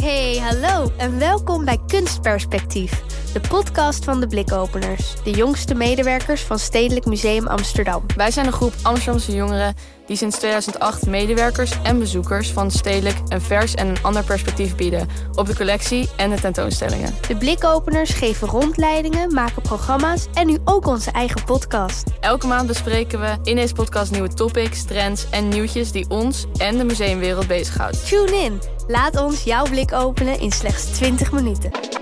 Hey, hallo en welkom bij Kunstperspectief, de podcast van de Blikopeners, de jongste medewerkers van Stedelijk Museum Amsterdam. Wij zijn een groep Amsterdamse jongeren die sinds 2008 medewerkers en bezoekers van stedelijk een vers en een ander perspectief bieden op de collectie en de tentoonstellingen. De Blikopeners geven rondleidingen, maken programma's en nu ook onze eigen podcast. Elke maand bespreken we in deze podcast nieuwe topics, trends en nieuwtjes die ons en de museumwereld bezighoudt. Tune in, laat ons jouw blik openen in slechts 20 minuten.